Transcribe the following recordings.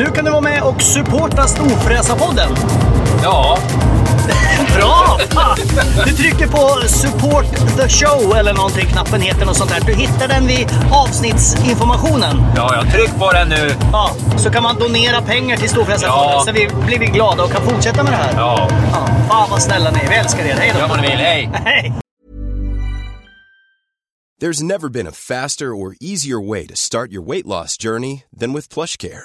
Nu kan du vara med och supporta Storfräsarpodden. Ja, Bra! Fan! Du trycker på support the show eller någonting, knappen heter något sånt där. Du hittar den vid avsnittsinformationen. ja, jag tryck på den nu. Ja, så kan man donera pengar till Storfräsarfonden Ja. så vi blir vi glada och kan fortsätta med det här. Ja, Ja, fan vad snälla ni är. Vi älskar er. Hej då! gör vad ni vill. Hej! Hej! There's never been a faster or easier way to start your weight loss journey than with PlushCare.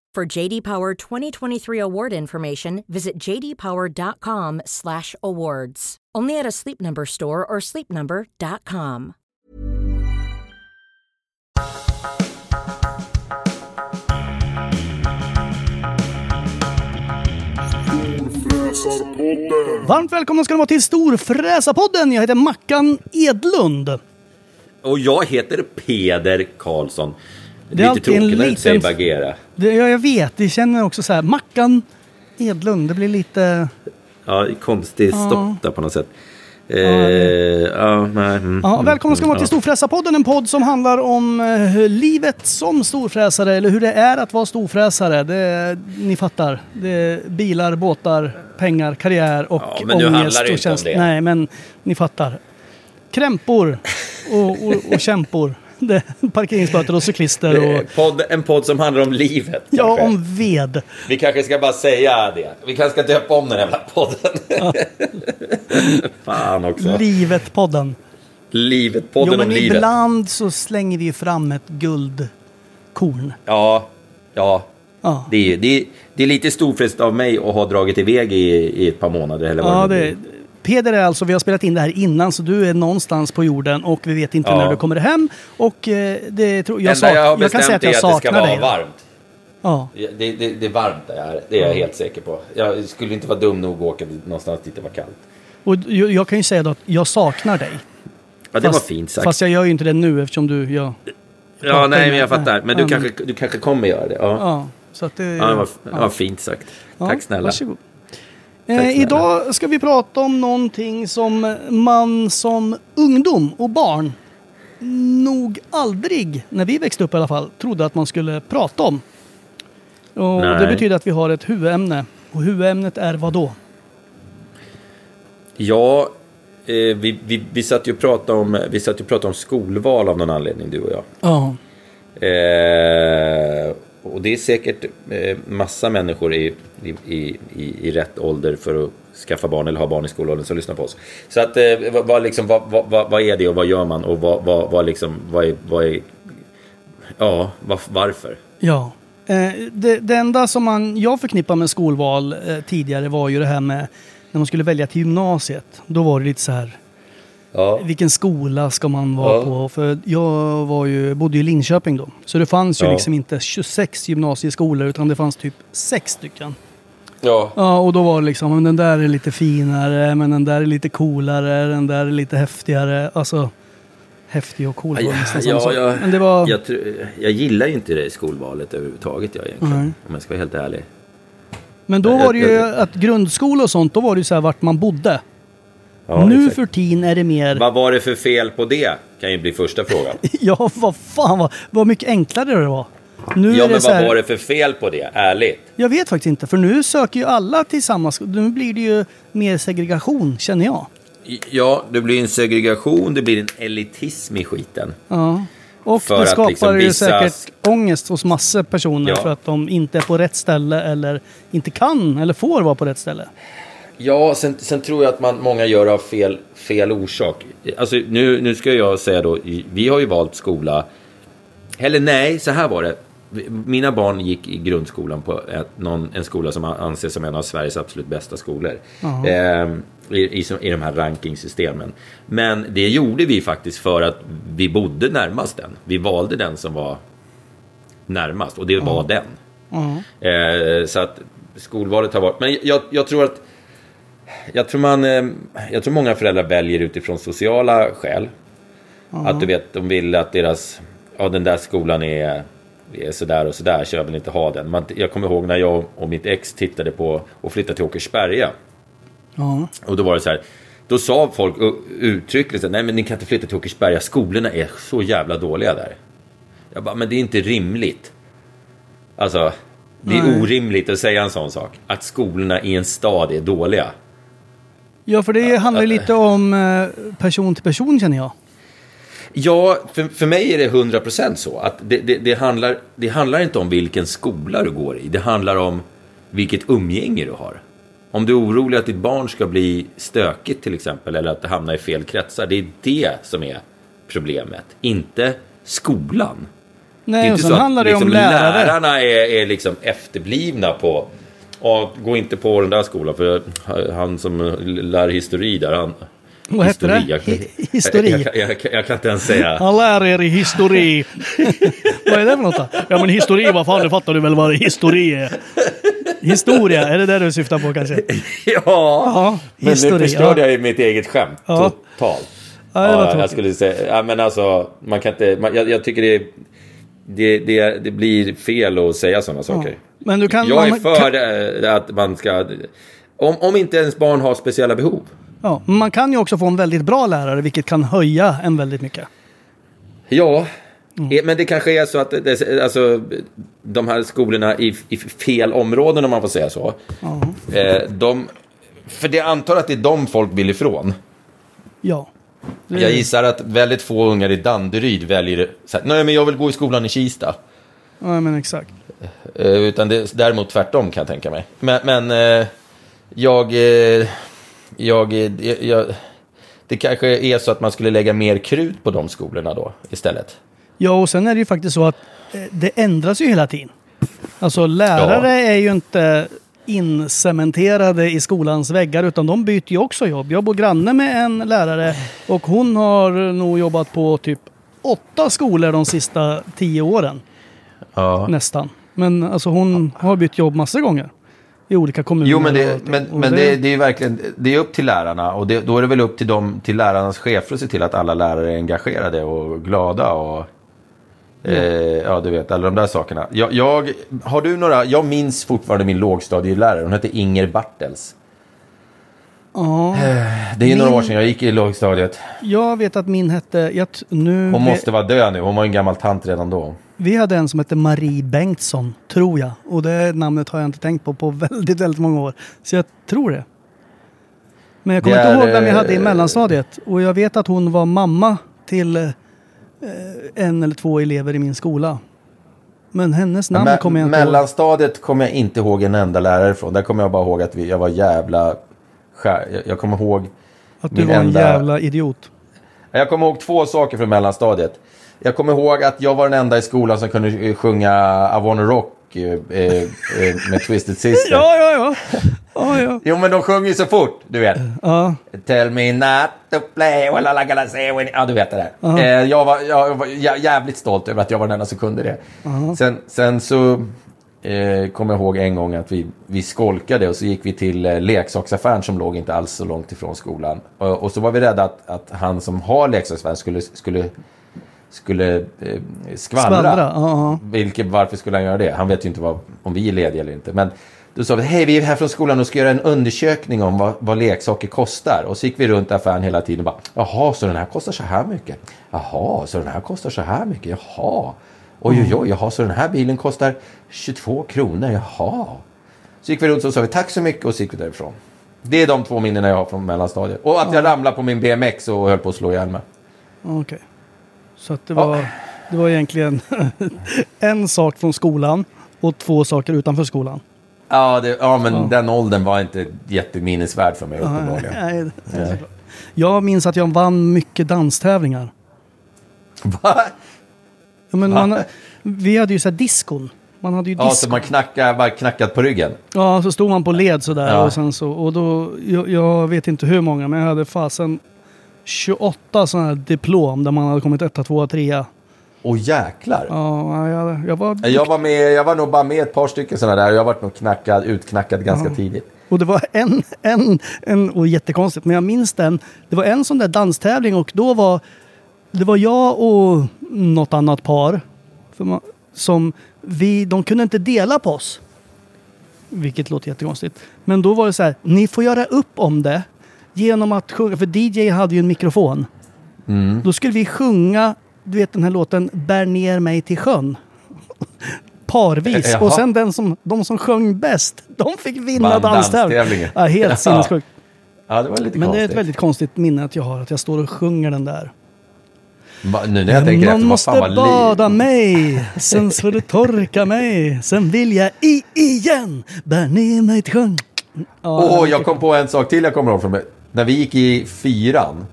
For JD Power 2023 award information, visit jdpower.com/awards. Only at a Sleep Number store or sleepnumber.com. Varmt välkomna ska ni vara till Storfräsarpodden. Jag heter Mackan Edlund. Och jag heter Peder Karlsson. Det är Lite alltid en tråkigt när du säger Bagheera. Det, ja, jag vet, det känner också så här. Mackan Edlund, det blir lite... Ja, konstig stopp där på något sätt. Eh, ja, nej, mm, Ja, mm, välkomna ska ni vara till ja. Storfräsarpodden, en podd som handlar om eh, livet som storfräsare, eller hur det är att vara storfräsare. Det, ni fattar. Det är bilar, båtar, pengar, karriär och Ja, men ångest. och om det. Nej, men ni fattar. Krämpor och, och, och kämpor. Parkeringsböter och cyklister och... Podd, en podd som handlar om livet. Ja, kanske. om ved. Vi kanske ska bara säga det. Vi kanske ska döpa om den här jävla podden. Fan också. Livet-podden. livet, Jo, podden men om livet. ibland så slänger vi fram ett guldkorn. Ja, ja. Ja. Det, är, det, är, det är lite storfräst av mig att ha dragit iväg i, i ett par månader. Eller vad Ja, det, det. Peder är alltså, vi har spelat in det här innan, så du är någonstans på jorden och vi vet inte Ja. när du kommer hem. Och eh, det tror jag, sak, jag har jag kan säga att jag att det ska saknar vara dig. varmt. Ja. Det, det, det är varmt där jag är. Det är jag helt säker på. Jag skulle inte vara dum nog att åka någonstans dit det var kallt. Och jag, jag kan ju säga då att jag saknar dig. Ja, det Fast- var fint sagt. Fast jag gör ju inte det nu eftersom du... Ja, ja, nej, men jag fattar. Men du, ja, kanske, du kanske kommer göra det. Ja, ja. ja, så att det... det, var, det var fint sagt. Ja, Tack snälla. Varsågod. Eh, idag ska vi prata om någonting som man som ungdom och barn nog aldrig, när vi växte upp i alla fall, trodde att man skulle prata om. Och det Nej. betyder att vi har ett huvudämne. Och huvudämnet är vad då? Ja, eh, vi, vi, vi satt ju och pratade om, vi satt ju och pratade om skolval av någon anledning, du och jag. Ja. Eh, och det är säkert eh, massa människor i, i, i, i, i rätt ålder för att skaffa barn eller ha barn i skolåldern som lyssnar på oss. Så att, eh, vad, vad, liksom, vad, vad, vad, är det och vad gör man och vad, vad, vad, liksom, vad, är, vad är... Ja, var, varför? Ja. Eh, det, det enda som man, jag förknippar med skolval eh, tidigare var ju det här med när man skulle välja till gymnasiet. Då var det lite så här, Ja, vilken skola ska man vara Ja. på? För jag var ju, bodde ju i Linköping då. Så det fanns ju Ja. liksom inte 26 gymnasieskolor utan det fanns typ sex stycken. ja, Ja, och då var det liksom, men den där är lite finare, men den där är lite coolare, den där är lite häftigare. Alltså, häftig och cool Ja, ja, jag, Men det var... jag, tr- jag gillar ju inte det skolvalet överhuvudtaget jag egentligen. Nej. Om jag ska vara helt ärlig. Men då Jag- var det ju jag- att grundskola och sånt, då var det ju så här vart man bodde. Ja, nu exakt. för tiden är det mer... Vad var det för fel på det? Kan ju bli första frågan. Ja, vad fan vad, vad mycket enklare det var. Nu Ja, men vad här, var det för fel på det? Ärligt. Jag vet faktiskt inte, för nu söker ju alla till samma skola. Nu blir det ju mer segregation, känner jag. Ja, det blir en segregation, det blir en elitism i skiten. Ja. Och För det skapar liksom ju vissa- säkert ångest hos massor personer Ja. för att de inte är på rätt ställe eller inte kan eller får vara på rätt ställe. Ja, sen, sen tror jag att man, många gör av fel, fel orsak. Alltså, nu, nu ska jag säga då, vi har ju valt skola. Eller nej, så här var det. Mina barn gick i grundskolan på ett, någon, en skola som anses som en av Sveriges absolut bästa skolor. Eh, i, i, I de här rankingsystemen. Men det gjorde vi faktiskt för att vi bodde närmast den. Vi valde den som var närmast och det var den. Eh, så att skolvalet har varit... Men jag, jag tror att... Jag tror, man, eh, jag tror många föräldrar väljer utifrån sociala skäl. Att du vet, de vill att deras... Ja, den där skolan är, är sådär och sådär, så jag vill inte ha den. Man, jag kommer ihåg när jag och mitt ex tittade på och flyttade till Åkersberga. Ja. Och då var det så här. Då sa folk uttryckligen nej men ni kan inte flytta till Åkersberga, skolorna är så jävla dåliga där. Jag bara, men det är inte rimligt. Alltså, det är Nej. orimligt att säga en sån sak. Att skolorna i en stad är dåliga. Ja, för det handlar ju lite om eh, person till person känner jag. Ja, för, för mig är det 100% så. Att det, det, det, handlar, det handlar inte om vilken skola du går i. Det handlar om vilket umgänge du har. Om du är orolig att ditt barn ska bli stökigt till exempel, eller att det hamnar i fel kretsar. Det är det som är problemet, inte skolan. Det är Nej, inte sen så att handlar det liksom, om lärare. lärarna är, är liksom efterblivna på Ja, gå inte på den där skolan för han som lär histori där, han... Vad hette det? Jag, Hi- histori? Jag, jag, jag, jag, kan inte ens säga. Han lär er i histori. vad är det för något då? Ja men histori, vad fan, det fattar du väl vad histori är? Historia, är det det du syftar på kanske? Ja, Ja, men nu förstörde ja. jag ju mitt eget skämt Ja. totalt. Ja, jag skulle säga, ja men alltså, man kan inte, man, jag, jag tycker det, det, det, det blir fel att säga sådana saker. Men du kan... Jag är för eh, att man ska, om, om inte ens barn har speciella behov. Ja, men man kan ju också få en väldigt bra lärare, vilket kan höja en väldigt mycket. Ja, Mm. eh, men det kanske är så att det, alltså, de här skolorna i, i fel områden, om man får säga så. Eh, de, för det antar att det är de folk vill ifrån. Ja. Det- Jag gissar att väldigt få ungar i Danderyd väljer så här, nej men jag vill gå i skolan i Kista. Ja, men exakt. Eh, utan det är däremot tvärtom kan jag tänka mig. Men, men eh, jag, eh, jag, jag, det kanske är så att man skulle lägga mer krut på de skolorna då istället. Ja, och sen är det ju faktiskt så att det ändras ju hela tiden. Alltså lärare är ju inte incementerade i skolans väggar utan de byter ju också jobb. Jag bor granne med en lärare och hon har nog jobbat på typ åtta skolor de sista tio åren. Ja. Nästan. Men alltså hon har bytt jobb massor gånger. I olika kommuner. Jo, men, det, men, men det, det är verkligen, det är upp till lärarna och det, då är det väl upp till, dem, till lärarnas chefer att se till att alla lärare är engagerade och glada och eh, ja, du vet, alla de där sakerna. Jag, jag, har du några, jag minns fortfarande min lågstadielärare, hon hette Inger Bartels. Ja, Det är ju några Min- år sedan jag gick i lågstadiet. jag vet att min hette... Jag, nu Hon måste vara död nu, hon var en gammal tant redan då. Vi hade en som hette Marie Bengtsson, tror jag. Och det namnet har jag inte tänkt på på väldigt, väldigt många år. Så jag tror det. Men jag kommer Det inte är, ihåg vem vi hade i eh, mellanstadiet. Och jag vet att hon var mamma till eh, en eller två elever i min skola. Men hennes namn Me- kommer jag inte ihåg. mellanstadiet kommer jag inte ihåg en enda lärare från. Där kommer jag bara ihåg att vi, jag var jävla... skär- Jag, jag kommer ihåg... Att du var en enda- jävla idiot. Jag kommer ihåg två saker från mellanstadiet. Jag kommer ihåg att jag var den enda i skolan som kunde eh, sjunga I wanna rock eh, eh, med Twisted Sister. Ja, ja, ja. ja, ja. Jo, men de sjunger ju så fort, du vet. ja. Tell me not to play, well I gotta say when... Ja, du vet det där. Eh, jag, var, jag var jä- jävligt stolt över att jag var den enda som kunde det. Sen, sen så eh, kommer jag ihåg en gång att vi, vi skolkade och så gick vi till eh, leksaksaffären som låg inte alls så långt ifrån skolan. Och, och så var vi rädda att, att han som har leksaksaffären skulle, skulle, skulle eh, skvallra. Skvallra, ja. Vilket, varför skulle han göra det? Han vet ju inte vad, om vi är lediga eller inte. Men Då sa vi, hej vi är här från skolan och ska göra en undersökning om vad, vad leksaker kostar. Och så gick vi runt affären hela tiden och bara, jaha, så den här kostar så här mycket. Jaha, så den här kostar så här mycket. Jaha. Oj, oj, oj, jaha, så den här bilen kostar 22 kronor. Jaha. Så gick vi runt och sa vi tack så mycket och så gick vi därifrån. Det är de två minnena jag har från mellanstadiet. Och att jag ramlade på min BMX och höll på att slå ihjäl mig. Okej. Så att det var, det var egentligen en sak från skolan och två saker utanför skolan. Ja, det, ja men den åldern var inte jätteminnesvärd för mig uppenbarligen. Nej. Jag minns att jag vann mycket danstävlingar. Va? Ja, men man, vi hade ju så här diskon. Man hade ju Ja, diskon. så man knackar, bara knackat på ryggen. Ja, så stod man på led sådär Ja. och sen så, och då, jag, jag vet inte hur många, men jag hade fasen 28 sådana här diplom där man hade kommit etta, tvåa, trea. Åh jäklar. Ja, jag, jag var... Jag var, med, jag var nog bara med ett par stycken sådana där. Jag var nog knackad, utknackad ganska tidigt. Och det var en, en, en, och jättekonstigt, men jag minns den. Det var en sån där danstävling och då var det var jag och något annat par man, som vi, de kunde inte dela på oss. Vilket låter jättekonstigt. Men då var det så här, ni får göra upp om det genom att sjunga, för DJ hade ju en mikrofon. Då skulle vi sjunga, du vet den här låten Bär ner mig till sjön. Parvis. Jaha. Och sen den som, de som sjöng bäst, de fick vinna Vann danstävlingen. Ja, helt sinnessjukt. Ja, det var lite Men det är konstigt. ett väldigt konstigt minne att jag har, att jag står och sjunger den där. Va, nu när jag tänker Någon efter, vad måste fan var bada mig, sen ska du torka mig, sen vill jag i igen, bär ner mig till sjön. Ja, Åh, jag kom på en sak till jag kommer ihåg från mig. När vi gick i fyran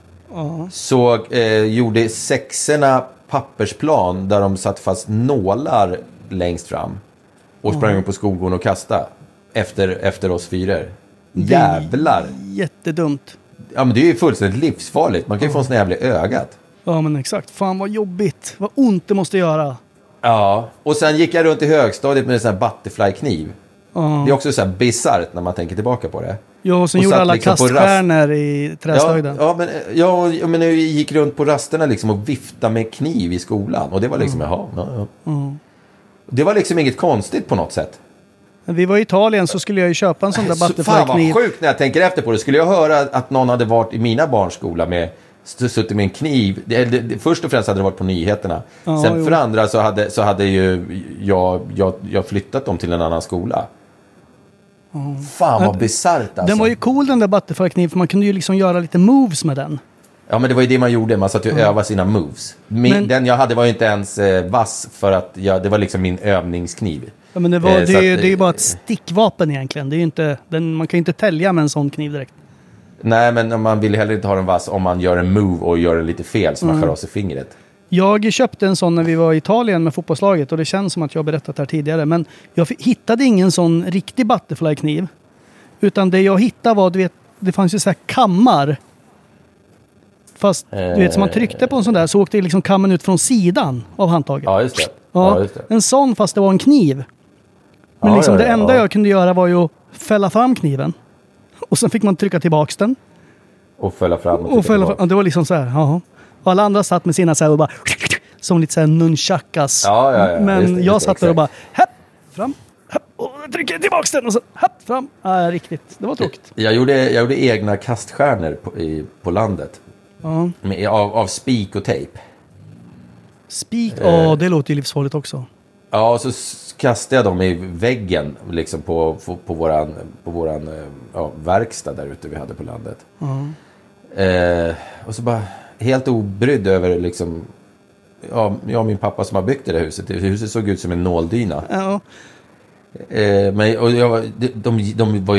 så eh, gjorde sexorna pappersplan där de satt fast nålar längst fram. Och sprang upp på skolgården och kastade. Efter, efter oss fyror. Jävlar! Jättedumt. Ja men det är ju fullständigt livsfarligt. Man kan ju få en sån jävla ögat. Ja men exakt. Fan vad jobbigt. Vad ont det måste göra. Ja. Och sen gick jag runt i högstadiet med en sån här butterfly-kniv. Ja, Det är också så här bisarrt när man tänker tillbaka på det. Ja sen och gjorde alla liksom kaststjärnor i Ja, träslöjden. ja, men, ja, ja, men jag gick runt på rasterna liksom och viftade med kniv i skolan. Och det var liksom, jaha, ja, ja. Det var liksom inget konstigt på något sätt. När vi var i Italien så skulle jag ju köpa en sån där Så, fan butterfly-kniv. vad sjukt när jag tänker efter på det. Skulle jag höra att någon hade varit i mina barns skola med suttit med en kniv. Det, det, det, först och främst hade det varit på nyheterna. Ja, Sen jo. för andra så hade, så hade ju jag, jag, jag flyttat dem till en annan skola. Fan vad bisarrt alltså. Den var ju cool den där butterfly-kniven för man kunde ju liksom göra lite moves med den. Ja men det var ju det man gjorde, man satt ju och övade sina moves. Min, Men- Den jag hade var ju inte ens eh, vass för att jag, det var liksom min övningskniv. Ja, men det, var, Eh, det, att, det är ju eh, bara ett stickvapen egentligen. Det är inte, den, man kan ju inte tälja med en sån kniv direkt. Nej men man vill heller inte ha den vass om man gör en move och gör den lite fel så Mm. man skär av sig fingret. Jag köpte en sån när vi var i Italien med fotbollslaget och det känns som att jag har berättat det här tidigare. Men jag hittade ingen sån riktig butterfly-kniv. Utan det jag hittade var, du vet, det fanns ju så här kammar. Fast du vet, som man tryckte på en sån där så åkte liksom kammen ut från sidan av handtaget. Ja just det. Ja, Ja, just det. En sån fast det var en kniv. Men Ja, liksom ja, det enda ja. jag kunde göra var ju att fälla fram kniven. Och sen fick man trycka tillbaks den. Och följa fram och, Och fälla fram. Ja, det var liksom så här, jaha. Och alla andra satt med sina så här och bara som lite så här nunchakas. Ja, ja, ja, Men det, jag satt där och bara exakt. hepp, fram, hepp, och trycker tillbaks den och så hepp, fram. Ja, riktigt. Det var tråkigt. Jag gjorde, jag gjorde egna kaststjärnor på, i, på landet. Ja. Med, av, av spik och tejp. Spik, Eh. ja det låter ju livsfarligt också. Ja, och så kastade jag dem i väggen liksom på, på, på våran, på våran eh, ja, verkstad där ute vi hade på landet. Eh, och så bara helt obrydd över liksom, ja, jag och min pappa som har byggt det där huset. Huset såg ut som en nåldyna. Ja. Eh, men, och jag, de, de, de var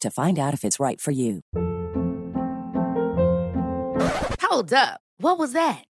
to find out if it's right for you. Hold up. What was that?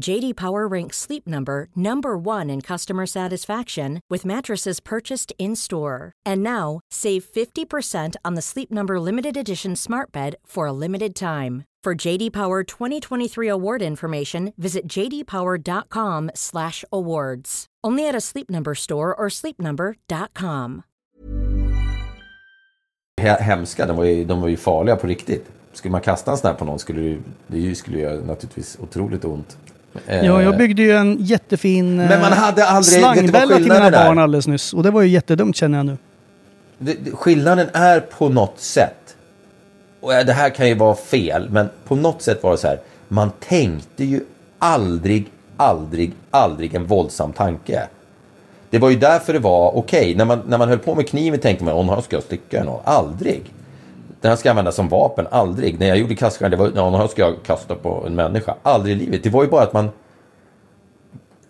JD Power ranks Sleep Number number 1 in customer satisfaction with mattresses purchased in-store. And now, save 50% on the Sleep Number limited edition Smart Bed for a limited time. For JD Power 2023 award information, visit jdpower.com/awards. Only at a Sleep Number store or sleepnumber.com. he- hemska, de var, ju, de var ju farliga på riktigt. Skulle man kasta en sån här på någon skulle det, det skulle göra naturligtvis otroligt ont. Eh, Ja, jag byggde ju en jättefin Men man eh, hade aldrig- slangbälla till mina barn alldeles nyss. Och det var ju jättedumt känner jag nu. det, det, skillnaden är på något sätt, och eh, det här kan ju vara fel, men på något sätt var det så här, man tänkte ju aldrig, aldrig, aldrig en våldsam tanke. Det var ju därför det var okej. När, man, när man höll på med kniven tänkte man, han ska jag stycka någon. Aldrig. Den här ska användas som vapen. Aldrig. När jag gjorde kaststjärnor, det var, ja, den här ska jag kasta på en människa. Aldrig i livet. Det var ju bara att man...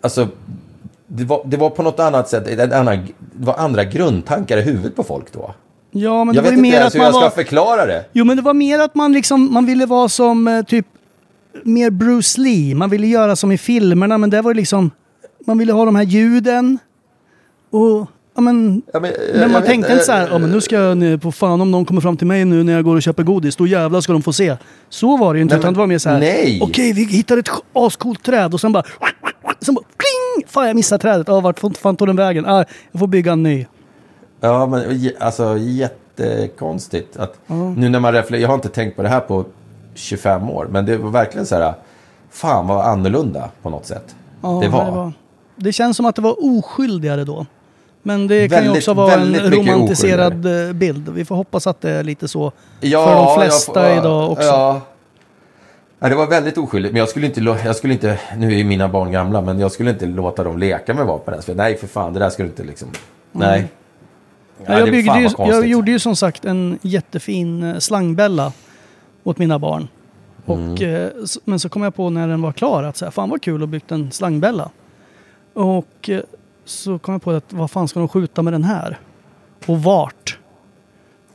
Alltså, det var, det var på något annat sätt, en annan, det var andra grundtankar i huvudet på folk då. Ja, men jag det vet var inte mer ens att hur jag ska var... förklara det. Jo, men det var mer att man liksom, man ville vara som eh, typ mer Bruce Lee. Man ville göra som i filmerna, men det var ju liksom, man ville ha de här ljuden. Och, ja men, Ja, men, eh, men jag man tänkte inte så här, eh, ja men nu ska jag ner på fan om någon kommer fram till mig nu när jag går och köper godis, då jävlar ska de få se. Så var det ju inte, Nej, utan det var mer så här, nej. okej vi hittade ett ascoolt träd och sen bara, sen bara, kling! Fan jag missade trädet, ja vart fan tog den vägen? Ah, jag får bygga en ny. Ja, men alltså jättekonstigt. Att Nu när man reflekterar, jag har inte tänkt på det här på 25 år, men det var verkligen så här, fan vad annorlunda på något sätt. Ja, det var. Det, var, det känns som att det var oskyldigare då. Men det kan ju Väldigt, också vara en väldigt romantiserad eh, bild. Vi får hoppas att det är lite så Ja, för de jag flesta får- ja, idag också. Ja. Ja, det var väldigt oskyldigt, men jag skulle inte, jag skulle inte, nu är mina barn gamla, men jag skulle inte låta dem leka med vapen ens. För nej, för fan, det där skulle inte liksom, nej. Ja, Ja, jag, byggde ju, jag gjorde ju som sagt en jättefin eh, slangbälla åt mina barn. Och, Mm. eh, men så kom jag på när den var klar att så här, fan vad kul att byggt en slangbälla. Och så kom jag på att vad fan ska de skjuta med den här? Och vart?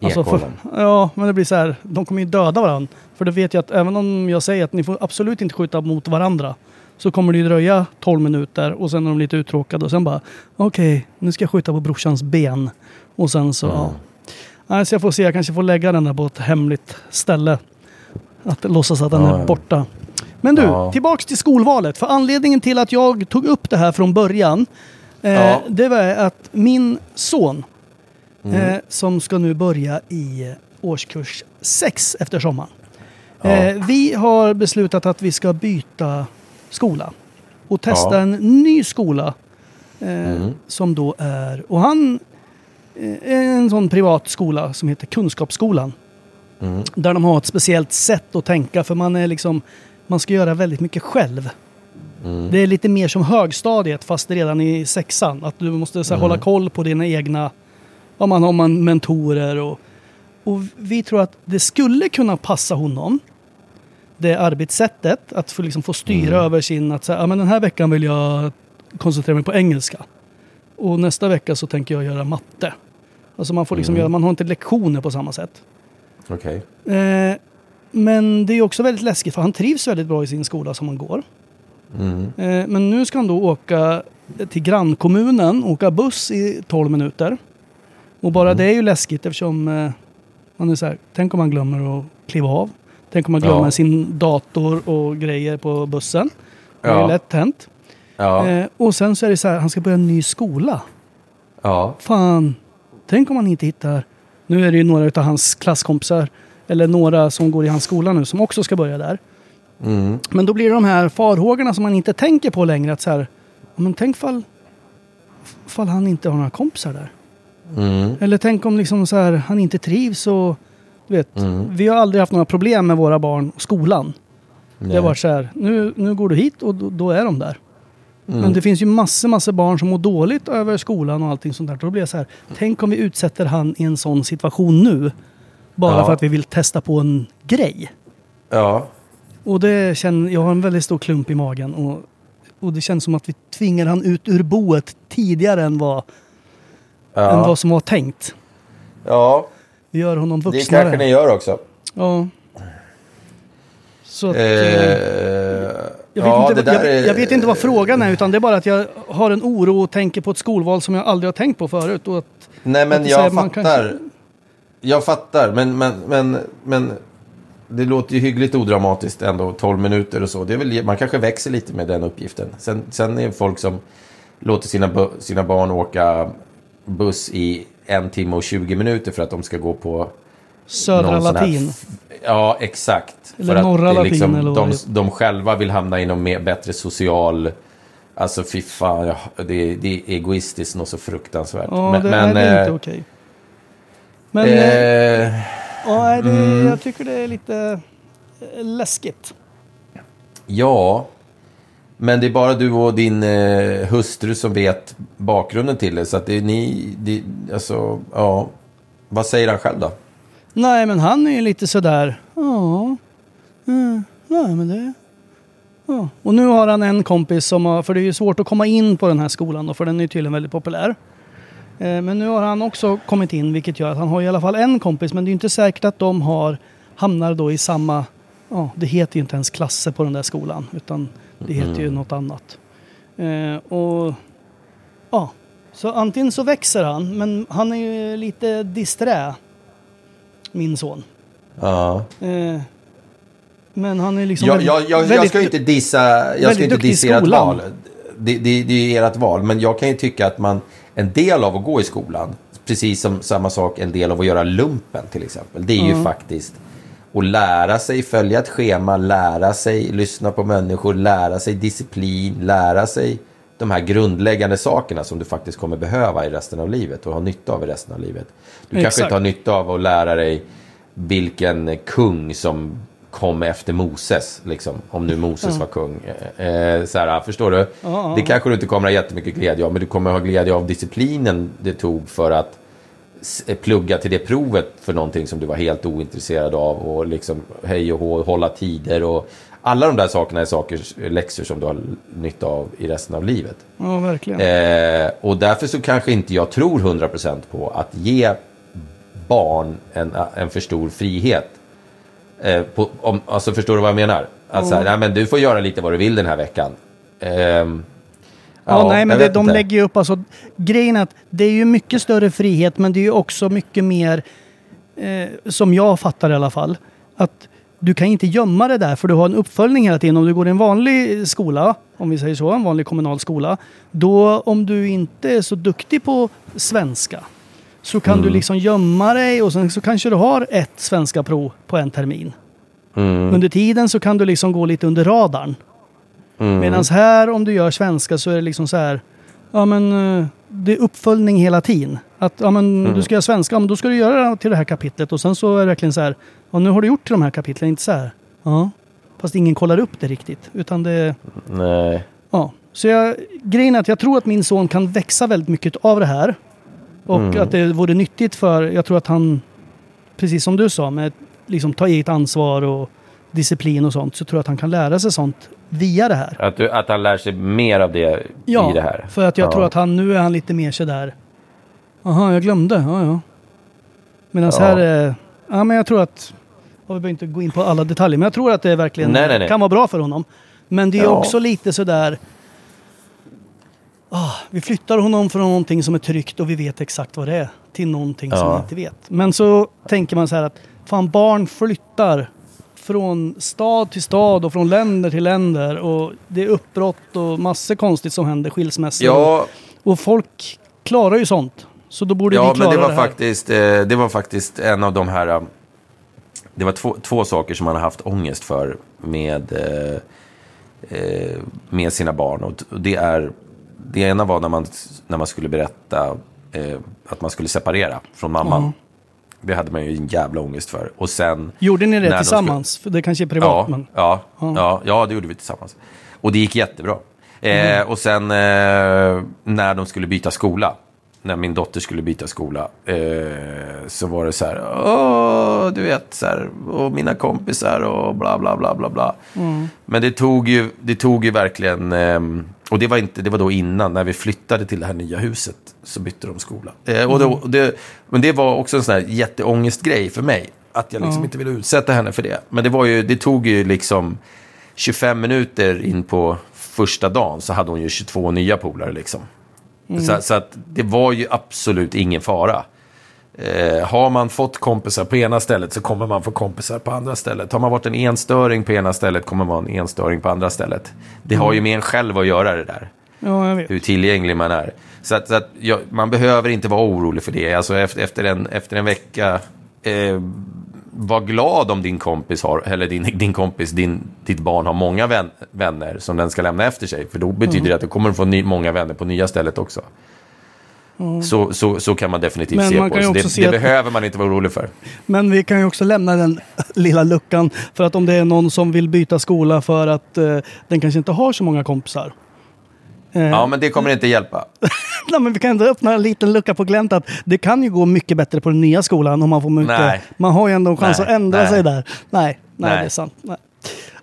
Alltså för, ja, men det blir så här, de kommer ju döda varandra. För det vet jag att även om jag säger att ni får absolut inte skjuta mot varandra så kommer det ju dröja 12 minuter och sen är de lite uttråkade och sen bara okej, nu ska jag skjuta på brorsans ben. Och sen så, ja. Nej, så jag får se, jag kanske får lägga den där på ett hemligt ställe. Att låtsas att den Ja, är borta. Men du, Ja. tillbaks till skolvalet. För anledningen till att jag tog upp det här från början, Ja. det var att min son, Mm. eh, som ska nu börja i eh, årskurs 6 efter sommaren. Eh, vi har beslutat att vi ska byta skola och testa Ja. en ny skola. Eh, Mm. Som då är, och han eh, är en sån privat skola som heter Kunskapsskolan. Mm. Där de har ett speciellt sätt att tänka för man är liksom, man ska göra väldigt mycket själv. Mm. Det är lite mer som högstadiet fast redan i sexan. Att du måste så här, Mm. hålla koll på dina egna, om man har man mentorer och, och vi tror att det skulle kunna passa honom. Det arbetssättet, att få, liksom, få styra Mm. över sin, att säga, ja men den här veckan vill jag koncentrera mig på engelska. Och nästa vecka så tänker jag göra matte. Alltså man får liksom Mm. göra, man har inte lektioner på samma sätt. Okej. Eh, men det är också väldigt läskigt för han trivs väldigt bra i sin skola som han går. Mm. Eh, men nu ska han då åka till grannkommunen, åka buss i 12 minuter. Och bara Mm. det är ju läskigt eftersom eh, man är så här, tänk om man glömmer att kliva av. Tänk om man glömmer Ja. sin dator och grejer på bussen. Det är Ja. lätt hänt. Ja. Eh, och sen så är det så här, han ska börja en ny skola. ja. Fan, tänk om han inte hittar... Nu är det ju några av hans klasskompisar, eller några som går i hans skola nu, som också ska börja där. Mm. Men då blir det de här farhågorna som man inte tänker på längre. Att så här, men tänk fall, fall han inte har några kompisar där. Mm. Eller tänk om liksom så här, han inte trivs och... Du vet, Mm. vi har aldrig haft några problem med våra barn och skolan. Det har varit så här, nu, nu går du hit och då, då är de där. Mm. Men det finns ju massor, massor barn som mår dåligt över skolan och allting sånt där. Då blir jag så här, tänk om vi utsätter han i en sån situation nu. Bara Ja. för att vi vill testa på en grej. Ja. Och det känner, jag har en väldigt stor klump i magen. Och, och det känns som att vi tvingar han ut ur boet tidigare än vad, än Ja. vad som var tänkt. ja. Vi gör honom Det vuxnare. kanske ni gör också. Ja. Så att, Eh, eh, jag, vet ja, inte, det jag, är- jag vet inte vad frågan är utan det är bara att jag har en oro och tänker på ett skolval som jag aldrig har tänkt på förut. Och att, Nej, men att det jag säger man fattar. kanske- Jag fattar, men, men, men, men det låter ju hyggligt odramatiskt ändå, 12 minuter och så. Det är väl, man kanske växer lite med den uppgiften. Sen, sen är det folk som låter sina, sina barn åka buss i en timme och 20 minuter för att de ska gå på Södra här latin. f- Ja, exakt. Eller för norra latin liksom, eller vad de, de själva vill hamna i någon mer, bättre social... Alltså fy fan, ja, det, det är egoistiskt och så fruktansvärt. Ja, men, det men, är eh, inte okej. Men eh, eh, ja, det, mm. jag tycker det är lite eh, läskigt. Ja, men det är bara du och din eh, hustru som vet bakgrunden till det. Så att det är ni, det, alltså, ja. Vad säger han själv då? Nej, men han är ju lite sådär. Ja. Mm, nej, men det... Ja. Och nu har han en kompis som har... För det är ju svårt att komma in på den här skolan då, för den är ju tydligen väldigt populär. Eh, men nu har han också kommit in, vilket gör att han har i alla fall en kompis. Men det är inte säkert att de har hamnar då i samma... Ja, det heter ju inte ens klasser på den där skolan, utan det heter ju något annat. Eh, och... Ja. Så antingen så växer han, men han är ju lite disträ min son. Ja. Eh, men han är liksom Jag, väldigt- jag, jag, jag ska ju inte dissa, jag ska inte dissa ert val. Det, det, det är ert val. Men jag kan ju tycka att man, en del av att gå i skolan, precis som samma sak en del av att göra lumpen till exempel. Det är ju faktiskt att lära sig följa ett schema, lära sig lyssna på människor, lära sig disciplin, lära sig de här grundläggande sakerna som du faktiskt kommer behöva i resten av livet och ha nytta av i resten av livet. Du kanske Exakt. inte har nytta av att lära dig vilken kung som kom efter Moses, liksom, om nu Moses var kung. Eh, så här, förstår du? ja, det kanske du inte kommer ha jättemycket glädje av, men du kommer ha glädje av disciplinen det tog för att s- plugga till det provet för någonting som du var helt ointresserad av och liksom hej och hå, hålla tider och alla de där sakerna är saker, läxor som du har nytta av i resten av livet. Ja, verkligen. Eh, och därför så kanske inte jag tror 100% på att ge barn en, en för stor frihet. Eh, på, om, alltså förstår du vad jag menar? Att så här, nej, men du får göra lite vad du vill den här veckan. Ehm, ja, nej, men det, de inte. lägger ju upp alltså... Grejen att det är ju mycket större frihet, men det är ju också mycket mer... Eh, som jag fattar i alla fall. Att du kan inte gömma det där, för du har en uppföljning hela tiden. Om du går i en vanlig skola, om vi säger så, en vanlig kommunal skola. Då, om du inte är så duktig på svenska, så kan Mm. du liksom gömma dig och sen så kanske du har ett svenska prov på en termin. Mm. Under tiden så kan du liksom gå lite under radarn. Mm. Medan här om du gör svenska så är det liksom så här. Ja men eh, det är uppföljning hela tiden. Att ja men Mm. du ska göra svenska, ja, men då ska du göra det till det här kapitlet. Och sen så är det verkligen så här. Ja nu har du gjort till de här kapitlen, inte så här. Ja. Fast ingen kollar upp det riktigt. Utan det, Nej. ja. Så jag, grejen är att jag tror att min son kan växa väldigt mycket av det här. Och Mm. att det vore nyttigt för, jag tror att han, precis som du sa, med liksom ta eget ansvar och disciplin och sånt. Så tror jag att han kan lära sig sånt via det här. Att, du, att han lär sig mer av det Ja, i det här. för att jag Ja. tror att han nu är han lite mer sådär. Jaha, jag glömde. Ja, ja. Medan Ja. här är, Ja, men jag tror att... Och vi behöver inte gå in på alla detaljer, men jag tror att det verkligen Nej, nej, nej. kan vara bra för honom. Men det är Ja. också lite sådär... Ah, vi flyttar honom från någonting som är tryggt och vi vet exakt vad det är till någonting som Ja. vi inte vet. Men så tänker man så här att fan barn flyttar från stad till stad och från länder till länder och det är uppbrott och massor konstigt som händer, skilsmässor. Ja, Och folk klarar ju sånt. Så då borde ja vi men klara det var, det här. faktiskt, eh, det var faktiskt en av de här... eh, Det var två, två saker som man har haft ångest för med, eh, med sina barn. Och det, är, det ena var när man, när man skulle berätta eh, att man skulle separera från mamman. Det hade man ju en jävla ångest för. Och sen... Gjorde ni det tillsammans? För det kanske är privat, Ja, men... ja, ja. Ja, det gjorde vi tillsammans. Och det gick jättebra. Eh, och sen eh, när de skulle byta skola, när min dotter skulle byta skola, eh, så var det så här, åh, du vet, så här, och mina kompisar och bla bla bla bla bla. Men det tog ju, det tog ju verkligen, ehm, och det var, inte, det var då innan, när vi flyttade till det här nya huset, så bytte de skola. Eh, och då, och det, men det var också en sån här jätteångestgrej för mig, att jag liksom inte ville utsätta henne för det. Men det, var ju, det tog ju liksom 25 minuter in på första dagen så hade hon ju 22 nya polare liksom. Så, så att det var ju absolut ingen fara. Eh, har man fått kompisar på ena stället så kommer man få kompisar på andra stället. Har man varit en enstöring på ena stället kommer man en enstöring på andra stället. Det har ju med en själv att göra det där. Ja. Hur tillgänglig man är. Så att, så att ja, man behöver inte vara orolig för det. Alltså efter, efter, en, efter en vecka, eh, var glad om din kompis har, eller din, din kompis, din, ditt barn har många vän, vänner som den ska lämna efter sig. För då betyder Mm. det att du kommer få ny, många vänner på nya stället också. Så, så, så kan man definitivt Men se man på det. det. Det att- behöver man inte vara orolig för. Men vi kan ju också lämna den lilla luckan. För att om det är någon som vill byta skola för att eh, den kanske inte har så många kompisar. Eh, Ja, men det kommer inte hjälpa. Nej, men vi kan ändå öppna en liten lucka på glänt att det kan ju gå mycket bättre på den nya skolan om man får mycket. Nej. Man har ju ändå en chans Nej, att ändra nej. sig där. Nej, nej, det är sant. Nej.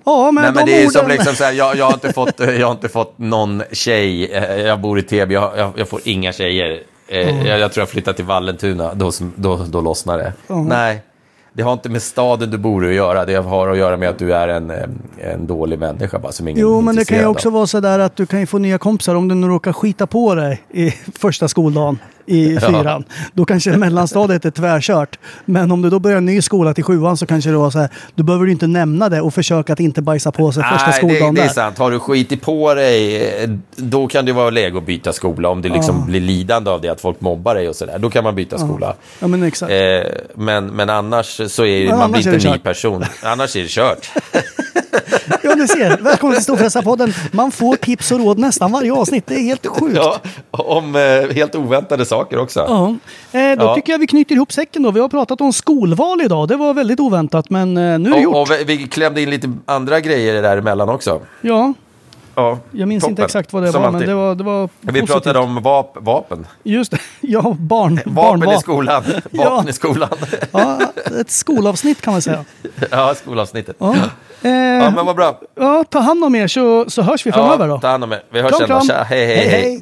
Ja, men Nej, men de det är orden... som liksom så här, jag, jag, har inte fått, jag har inte fått någon tjej. Eh, Jag bor i Täby, jag, jag, jag får inga tjejer. Eh, Jag, jag tror jag flyttar till Vallentuna, då, då, då lossnar det. Nej, det har inte med staden du bor i att göra. Det har att göra med att du är en, eh, en dålig människa bara, som ingen Jo, men det kan ju också av. vara så där att du kan ju få nya kompisar om du nu råkar skita på dig i första skoldagen i Ja. fyran. Då kanske mellanstadiet är tvärkört. Men om du då börjar en ny skola till sjuan så kanske det var så här, då behöver du inte nämna det och försöka att inte bajsa på sig första Nej, det, skoldagen det är där. sant. Har du skitit på dig, då kan det vara läge att byta skola. Om det liksom blir lidande av det, att folk mobbar dig och sådär. Då kan man byta skola. Ja, men exakt. Eh, men, men annars så är Men man annars blir är inte det en ny person. Annars är det kört. Ja, ni ser. Välkommen till Storfräsarpodden. Man får tips och råd nästan varje avsnitt. Det är helt sjukt. Ja, om eh, helt oväntade saker också. Ja. Eh, då Ja. tycker jag vi knyter ihop säcken då. Vi har pratat om skolval idag. Det var väldigt oväntat, men eh, nu är det gjort. Och, och vi, vi klämde in lite andra grejer däremellan också. Ja, Ja, jag minns toppen. inte exakt vad det Som var, men alltid. det var, det var Vi positivt. pratade om vap vapen. Just det. Ja, barn. Vapen barnvapen. i skolan. Ja. Vapen i skolan. Ja, ett skolavsnitt kan man säga. ja, skolavsnittet. Ja. Eh, Ja, men vad bra. ja, ta hand om er så, så hörs vi framöver Ja, då. ta hand om er. Vi hörs Kram, sen kram. Tja, hej, hej, hej.